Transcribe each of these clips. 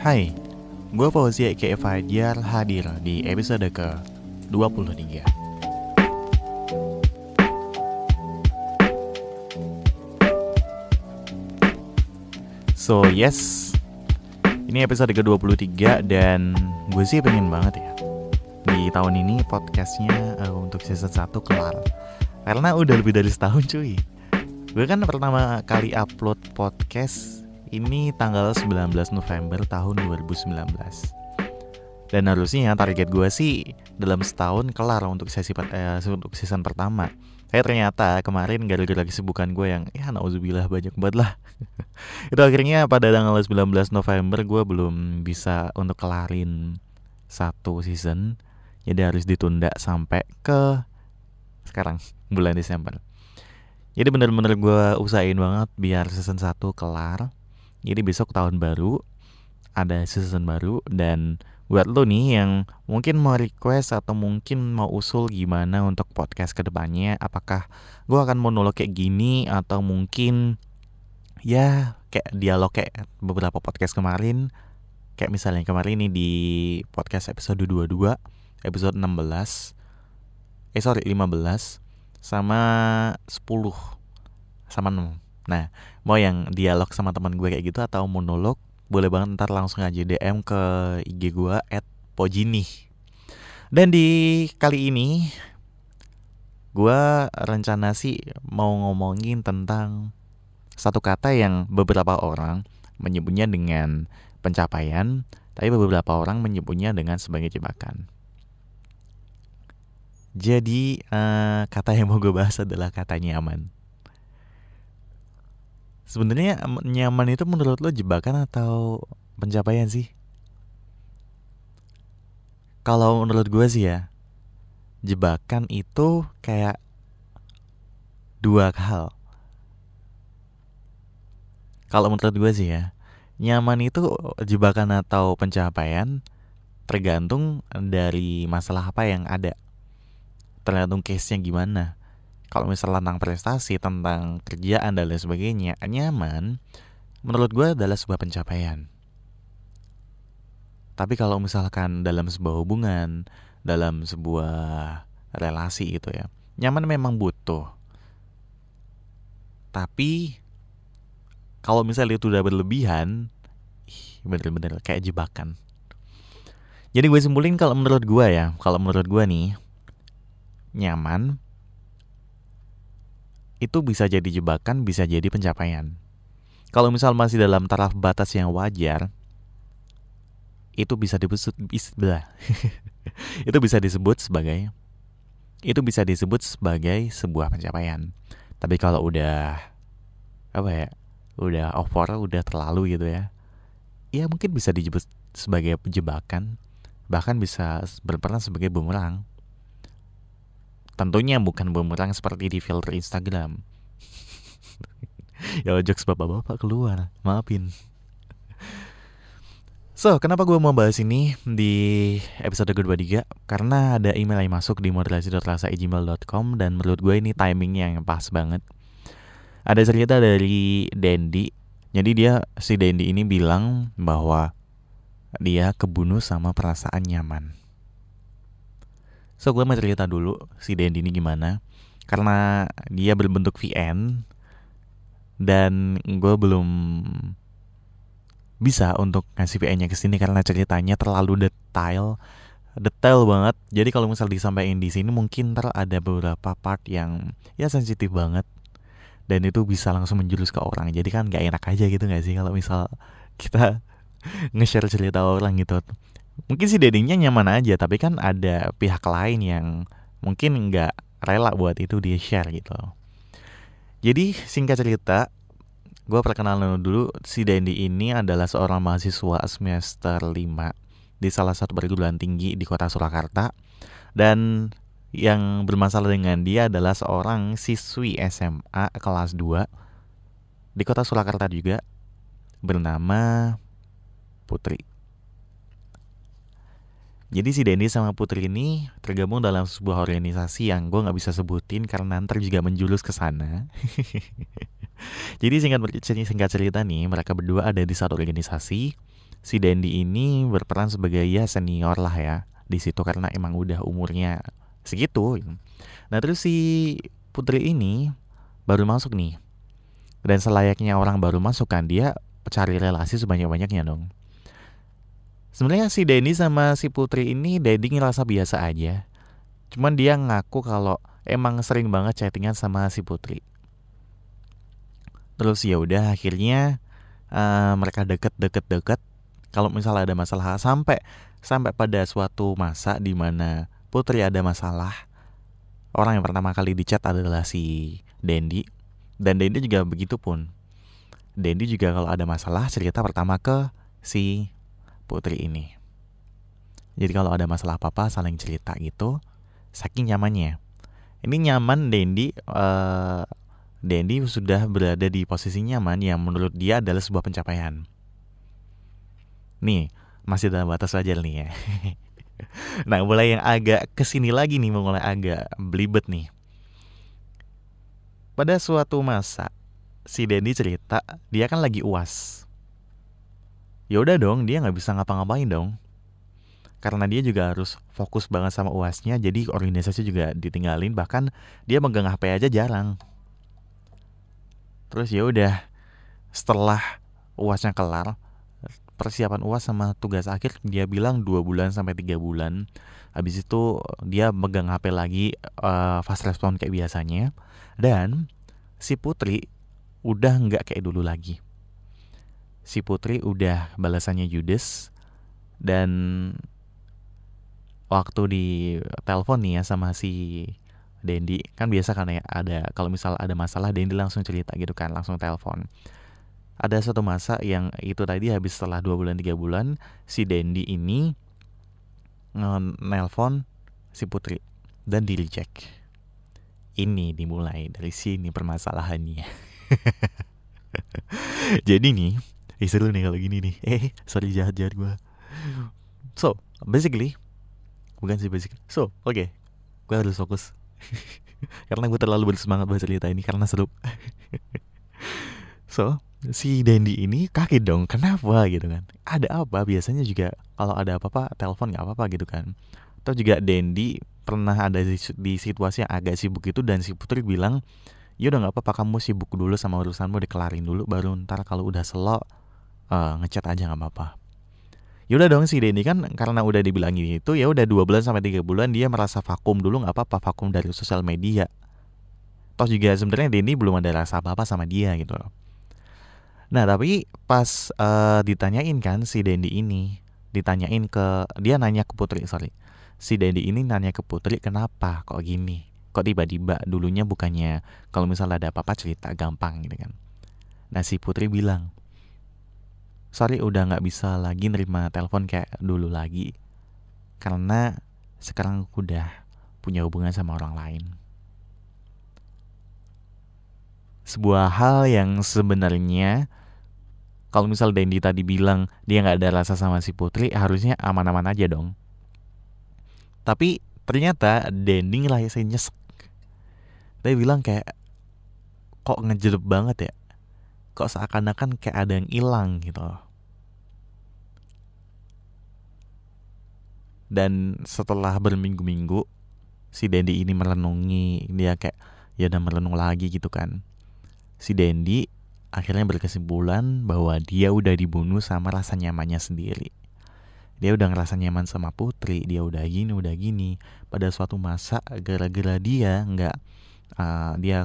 Hai, gue Fauzi Eke Fajar hadir di episode ke-23 So yes, ini episode ke-23 dan gue sih pengen banget ya Di tahun ini podcastnya uh, untuk season 1 kelar. Karena udah lebih dari setahun cuy. Gue kan pertama kali upload podcast ini tanggal 19 November tahun 2019 Dan harusnya target gue sih dalam setahun kelar untuk sesi eh, untuk season pertama. Tapi ternyata kemarin gara-gara kesibukan gue yang ya nauzubillah banyak banget lah. Itu akhirnya pada tanggal 19 November gue belum bisa untuk kelarin satu season. Jadi harus ditunda sampai ke sekarang bulan Desember. Jadi bener-bener gue usahain banget biar season 1 kelar Jadi besok tahun baru ada season baru dan buat lo nih yang mungkin mau request atau mungkin mau usul gimana untuk podcast ke depannya Apakah gue akan monolog kayak gini atau mungkin ya kayak dialog kayak beberapa podcast kemarin. Kayak misalnya kemarin ini di podcast episode 22, episode 16 Eh sorry 15 sama 10 sama 6 Nah, mau yang dialog sama teman gue kayak gitu atau monolog, boleh banget ntar langsung aja DM ke IG gue at Pojini. Dan di kali ini, gue rencana sih mau ngomongin tentang satu kata yang beberapa orang menyebutnya dengan pencapaian, tapi beberapa orang menyebutnya dengan sebagai jebakan. Jadi uh, kata yang mau gue bahas adalah kata nyaman. Sebenarnya nyaman itu menurut lo jebakan atau pencapaian sih? Kalau menurut gue sih ya, jebakan itu kayak dua hal. Kalau menurut gue sih ya, nyaman itu jebakan atau pencapaian tergantung dari masalah apa yang ada tergantung case-nya gimana. Kalau misalnya tentang prestasi, tentang kerjaan dan lain sebagainya, nyaman, menurut gue adalah sebuah pencapaian. Tapi kalau misalkan dalam sebuah hubungan, dalam sebuah relasi gitu ya, nyaman memang butuh. Tapi kalau misalnya itu udah berlebihan, bener-bener kayak jebakan. Jadi gue simpulin kalau menurut gue ya, kalau menurut gue nih, nyaman itu bisa jadi jebakan, bisa jadi pencapaian. Kalau misal masih dalam taraf batas yang wajar, itu bisa disebut itu bisa disebut sebagai itu bisa disebut sebagai sebuah pencapaian. Tapi kalau udah apa ya, udah over, udah terlalu gitu ya, ya mungkin bisa disebut sebagai jebakan, bahkan bisa berperan sebagai bumerang. Tentunya bukan bumerang seperti di filter Instagram. ya jokes bapak-bapak keluar, maafin. So, kenapa gue mau bahas ini di episode kedua tiga? Karena ada email yang masuk di moderasi.rasa.gmail.com dan menurut gue ini timingnya yang pas banget. Ada cerita dari Dendi. Jadi dia, si Dendi ini bilang bahwa dia kebunuh sama perasaan nyaman. So gue mau cerita dulu si Dendi ini gimana. Karena dia berbentuk VN Dan gue belum bisa untuk ngasih VN-nya ke sini karena ceritanya terlalu detail detail banget. Jadi kalau misal disampaikan di sini mungkin ntar ada beberapa part yang ya sensitif banget. Dan itu bisa langsung menjurus ke orang. Jadi kan gak enak aja gitu gak sih kalau misal kita nge-share cerita orang gitu mungkin si dedingnya nyaman aja tapi kan ada pihak lain yang mungkin nggak rela buat itu dia share gitu. Jadi singkat cerita gue perkenalan dulu. Si Dendi ini adalah seorang mahasiswa semester 5 di salah satu perguruan tinggi di kota Surakarta. Dan yang bermasalah dengan dia adalah seorang siswi SMA kelas 2 di kota Surakarta juga bernama Putri. Jadi si Dendi sama Putri ini tergabung dalam sebuah organisasi yang gue nggak bisa sebutin karena ntar juga menjulus ke sana. Jadi singkat singkat cerita nih, mereka berdua ada di satu organisasi. Si Dendi ini berperan sebagai ya senior lah ya di situ karena emang udah umurnya segitu. Nah terus si Putri ini baru masuk nih. Dan selayaknya orang baru masuk kan dia cari relasi sebanyak-banyaknya dong. Sebenarnya si Dendi sama si Putri ini Dendi ngerasa biasa aja. Cuman dia ngaku kalau emang sering banget chattingan sama si Putri. Terus ya udah akhirnya uh, mereka deket deket deket. Kalau misalnya ada masalah sampai sampai pada suatu masa di mana Putri ada masalah orang yang pertama kali dicat adalah si Dendi dan Dendi juga begitu pun. Dendi juga kalau ada masalah cerita pertama ke si Putri ini jadi kalau ada masalah apa-apa saling cerita gitu saking nyamannya ini nyaman Dendi uh, Dendi sudah berada di posisi nyaman yang menurut dia adalah sebuah pencapaian. Nih, masih dalam batas wajar nih ya. nah, mulai yang agak ke sini lagi nih, mulai agak belibet nih. Pada suatu masa, si Dendi cerita dia kan lagi uas. Ya udah dong, dia nggak bisa ngapa-ngapain dong. Karena dia juga harus fokus banget sama uasnya, jadi organisasi juga ditinggalin. Bahkan dia megang HP aja jarang terus ya udah setelah uasnya kelar persiapan uas sama tugas akhir dia bilang dua bulan sampai tiga bulan habis itu dia megang HP lagi uh, fast respon kayak biasanya dan si Putri udah nggak kayak dulu lagi si Putri udah balasannya judes dan waktu di telepon nih ya sama si Dendi kan biasa kan ya ada kalau misal ada masalah Dendi langsung cerita gitu kan langsung telepon. Ada satu masa yang itu tadi habis setelah dua bulan tiga bulan si Dendi ini nelpon si Putri dan di reject ini dimulai dari sini permasalahannya. Jadi nih eh, seru nih kalau gini nih. Eh sorry jahat jahat gue so basically bukan sih basically so oke. Okay. gue harus fokus. Karena gue terlalu bersemangat baca cerita ini karena seru. So si Dendi ini kaget dong kenapa? gitu kan. Ada apa? Biasanya juga kalau ada apa-apa telepon nggak apa-apa gitu kan. Atau juga Dendi pernah ada di, di situasi yang agak sibuk itu dan si Putri bilang ya udah nggak apa-apa kamu sibuk dulu sama urusanmu dikelarin dulu baru ntar kalau udah selo uh, ngechat aja nggak apa-apa. Ya udah dong si Denny kan karena udah dibilangin itu ya udah dua bulan sampai tiga bulan dia merasa vakum dulu nggak apa-apa vakum dari sosial media. Toh juga sebenarnya Denny belum ada rasa apa-apa sama dia gitu loh. Nah tapi pas uh, ditanyain kan si Dendi ini ditanyain ke dia nanya ke Putri sorry. Si Dendi ini nanya ke Putri kenapa kok gini? Kok tiba-tiba dulunya bukannya kalau misalnya ada apa-apa cerita gampang gitu kan. Nah si Putri bilang sorry udah nggak bisa lagi nerima telepon kayak dulu lagi karena sekarang udah punya hubungan sama orang lain. Sebuah hal yang sebenarnya kalau misal Dendi tadi bilang dia nggak ada rasa sama si Putri, harusnya aman-aman aja dong. Tapi ternyata Dendi ngelayasin nyesek. Dia bilang kayak kok ngejedep banget ya kok seakan-akan kayak ada yang hilang gitu. Dan setelah berminggu-minggu si Dendi ini merenungi dia kayak ya udah merenung lagi gitu kan. Si Dendi akhirnya berkesimpulan bahwa dia udah dibunuh sama rasa nyamannya sendiri. Dia udah ngerasa nyaman sama Putri dia udah gini udah gini. Pada suatu masa gara-gara dia nggak uh, dia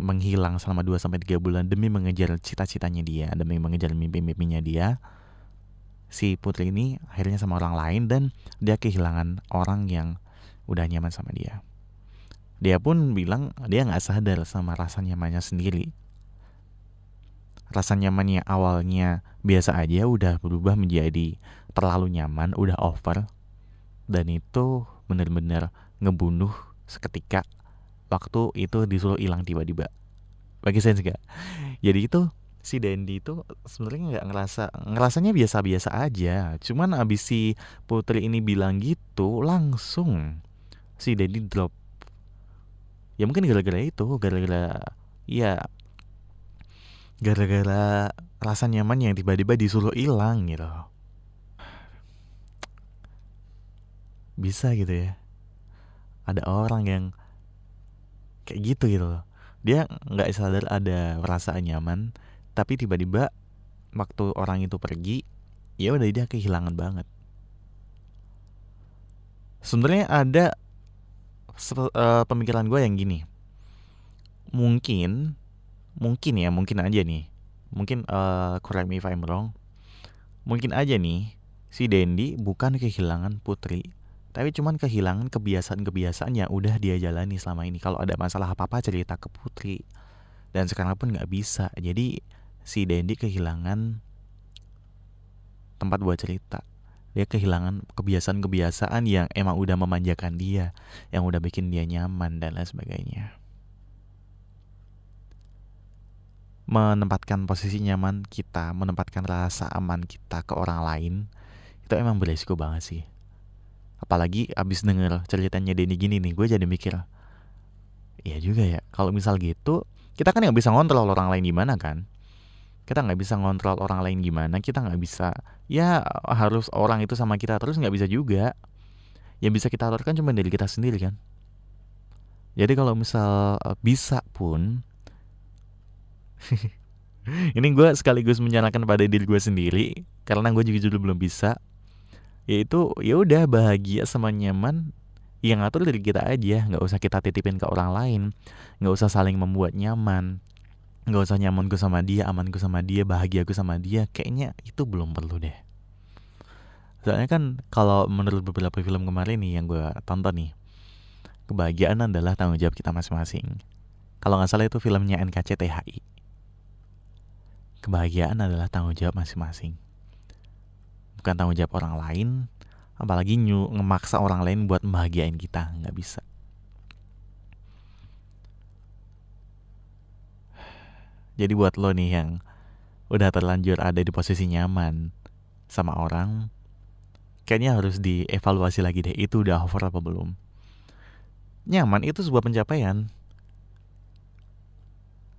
menghilang selama 2 sampai 3 bulan demi mengejar cita-citanya dia, demi mengejar mimpi-mimpinya dia. Si putri ini akhirnya sama orang lain dan dia kehilangan orang yang udah nyaman sama dia. Dia pun bilang dia nggak sadar sama rasa nyamannya sendiri. Rasa nyamannya awalnya biasa aja udah berubah menjadi terlalu nyaman, udah over. Dan itu benar-benar ngebunuh seketika waktu itu disuruh hilang tiba-tiba. Bagi saya juga jadi itu si Dendi itu sebenarnya nggak ngerasa ngerasanya biasa-biasa aja. Cuman abis si Putri ini bilang gitu langsung si Dendi drop. Ya mungkin gara-gara itu gara-gara ya gara-gara rasa nyaman yang tiba-tiba disuruh hilang gitu. Bisa gitu ya. Ada orang yang kayak gitu gitu loh. Dia nggak sadar ada perasaan nyaman tapi tiba-tiba waktu orang itu pergi ya udah dia kehilangan banget. Sebenarnya ada uh, pemikiran gue yang gini. Mungkin mungkin ya mungkin aja nih. Mungkin uh, correct me if I'm wrong. Mungkin aja nih si Dendi bukan kehilangan putri tapi cuman kehilangan kebiasaan-kebiasaan yang udah dia jalani selama ini. Kalau ada masalah apa-apa cerita ke putri. Dan sekarang pun nggak bisa. Jadi si Dendi kehilangan tempat buat cerita. Dia kehilangan kebiasaan-kebiasaan yang emang udah memanjakan dia yang udah bikin dia nyaman dan lain sebagainya. Menempatkan posisi nyaman kita menempatkan rasa aman kita ke orang lain itu emang beresiko banget sih apalagi abis denger ceritanya Denny gini nih gue jadi mikir Iya juga ya kalau misal gitu kita kan nggak bisa ngontrol orang lain gimana kan? Kita nggak bisa ngontrol orang lain gimana kita nggak bisa ya harus orang itu sama kita terus nggak bisa juga. Yang bisa kita aturkan cuma dari kita sendiri kan? Jadi kalau misal eh, bisa pun ini gue sekaligus menyarankan pada diri gue sendiri karena gue juga dulu belum bisa yaitu ya udah bahagia sama nyaman yang ngatur diri kita aja. Nggak usah kita titipin ke orang lain. Nggak usah saling membuat nyaman. Nggak usah nyaman gue sama dia aman gue sama dia bahagia gue sama dia. Kayaknya itu belum perlu deh. Soalnya kan kalau menurut beberapa film kemarin nih yang gue tonton nih kebahagiaan adalah tanggung jawab kita masing-masing. Kalau nggak salah itu filmnya NKCTHI kebahagiaan adalah tanggung jawab masing-masing bukan tanggung jawab orang lain apalagi nyu ngemaksa orang lain buat membahagiain kita. Nggak bisa. Jadi buat lo nih yang udah terlanjur ada di posisi nyaman sama orang kayaknya harus dievaluasi lagi deh itu udah over apa belum? Nyaman itu sebuah pencapaian.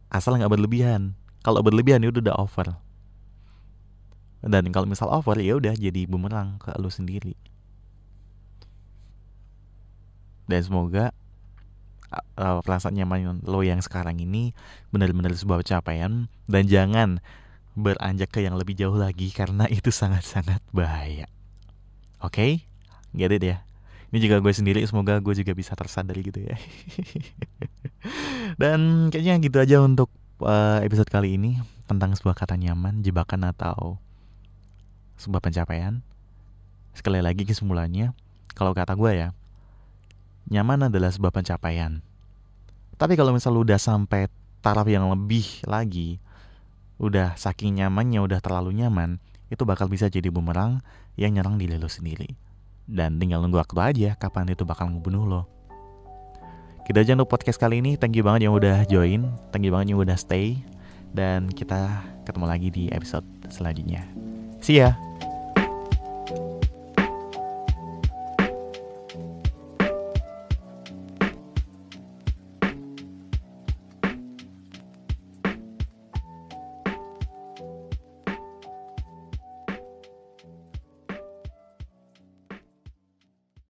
Asal nggak berlebihan. Kalau berlebihan itu udah over dan kalau misal over ya udah jadi bumerang ke lu sendiri. Dan semoga uh, perasaan nyaman lo yang sekarang ini benar-benar sebuah pencapaian. Dan jangan beranjak ke yang lebih jauh lagi karena itu sangat-sangat bahaya. Oke? Okay? get it ya? Ini juga gue sendiri semoga gue juga bisa tersadar gitu ya. Dan kayaknya gitu aja untuk uh, episode kali ini tentang sebuah kata nyaman jebakan atau sebuah pencapaian. Sekali lagi kesimpulannya, kalau kata gue ya, nyaman adalah sebuah pencapaian. Tapi kalau misal udah sampai taraf yang lebih lagi, udah saking nyamannya, udah terlalu nyaman, itu bakal bisa jadi bumerang yang nyerang diri lo sendiri. Dan tinggal nunggu waktu aja kapan itu bakal ngebunuh lo. Kita aja untuk podcast kali ini. Thank you banget yang udah join. Thank you banget yang udah stay. Dan kita ketemu lagi di episode selanjutnya. See ya!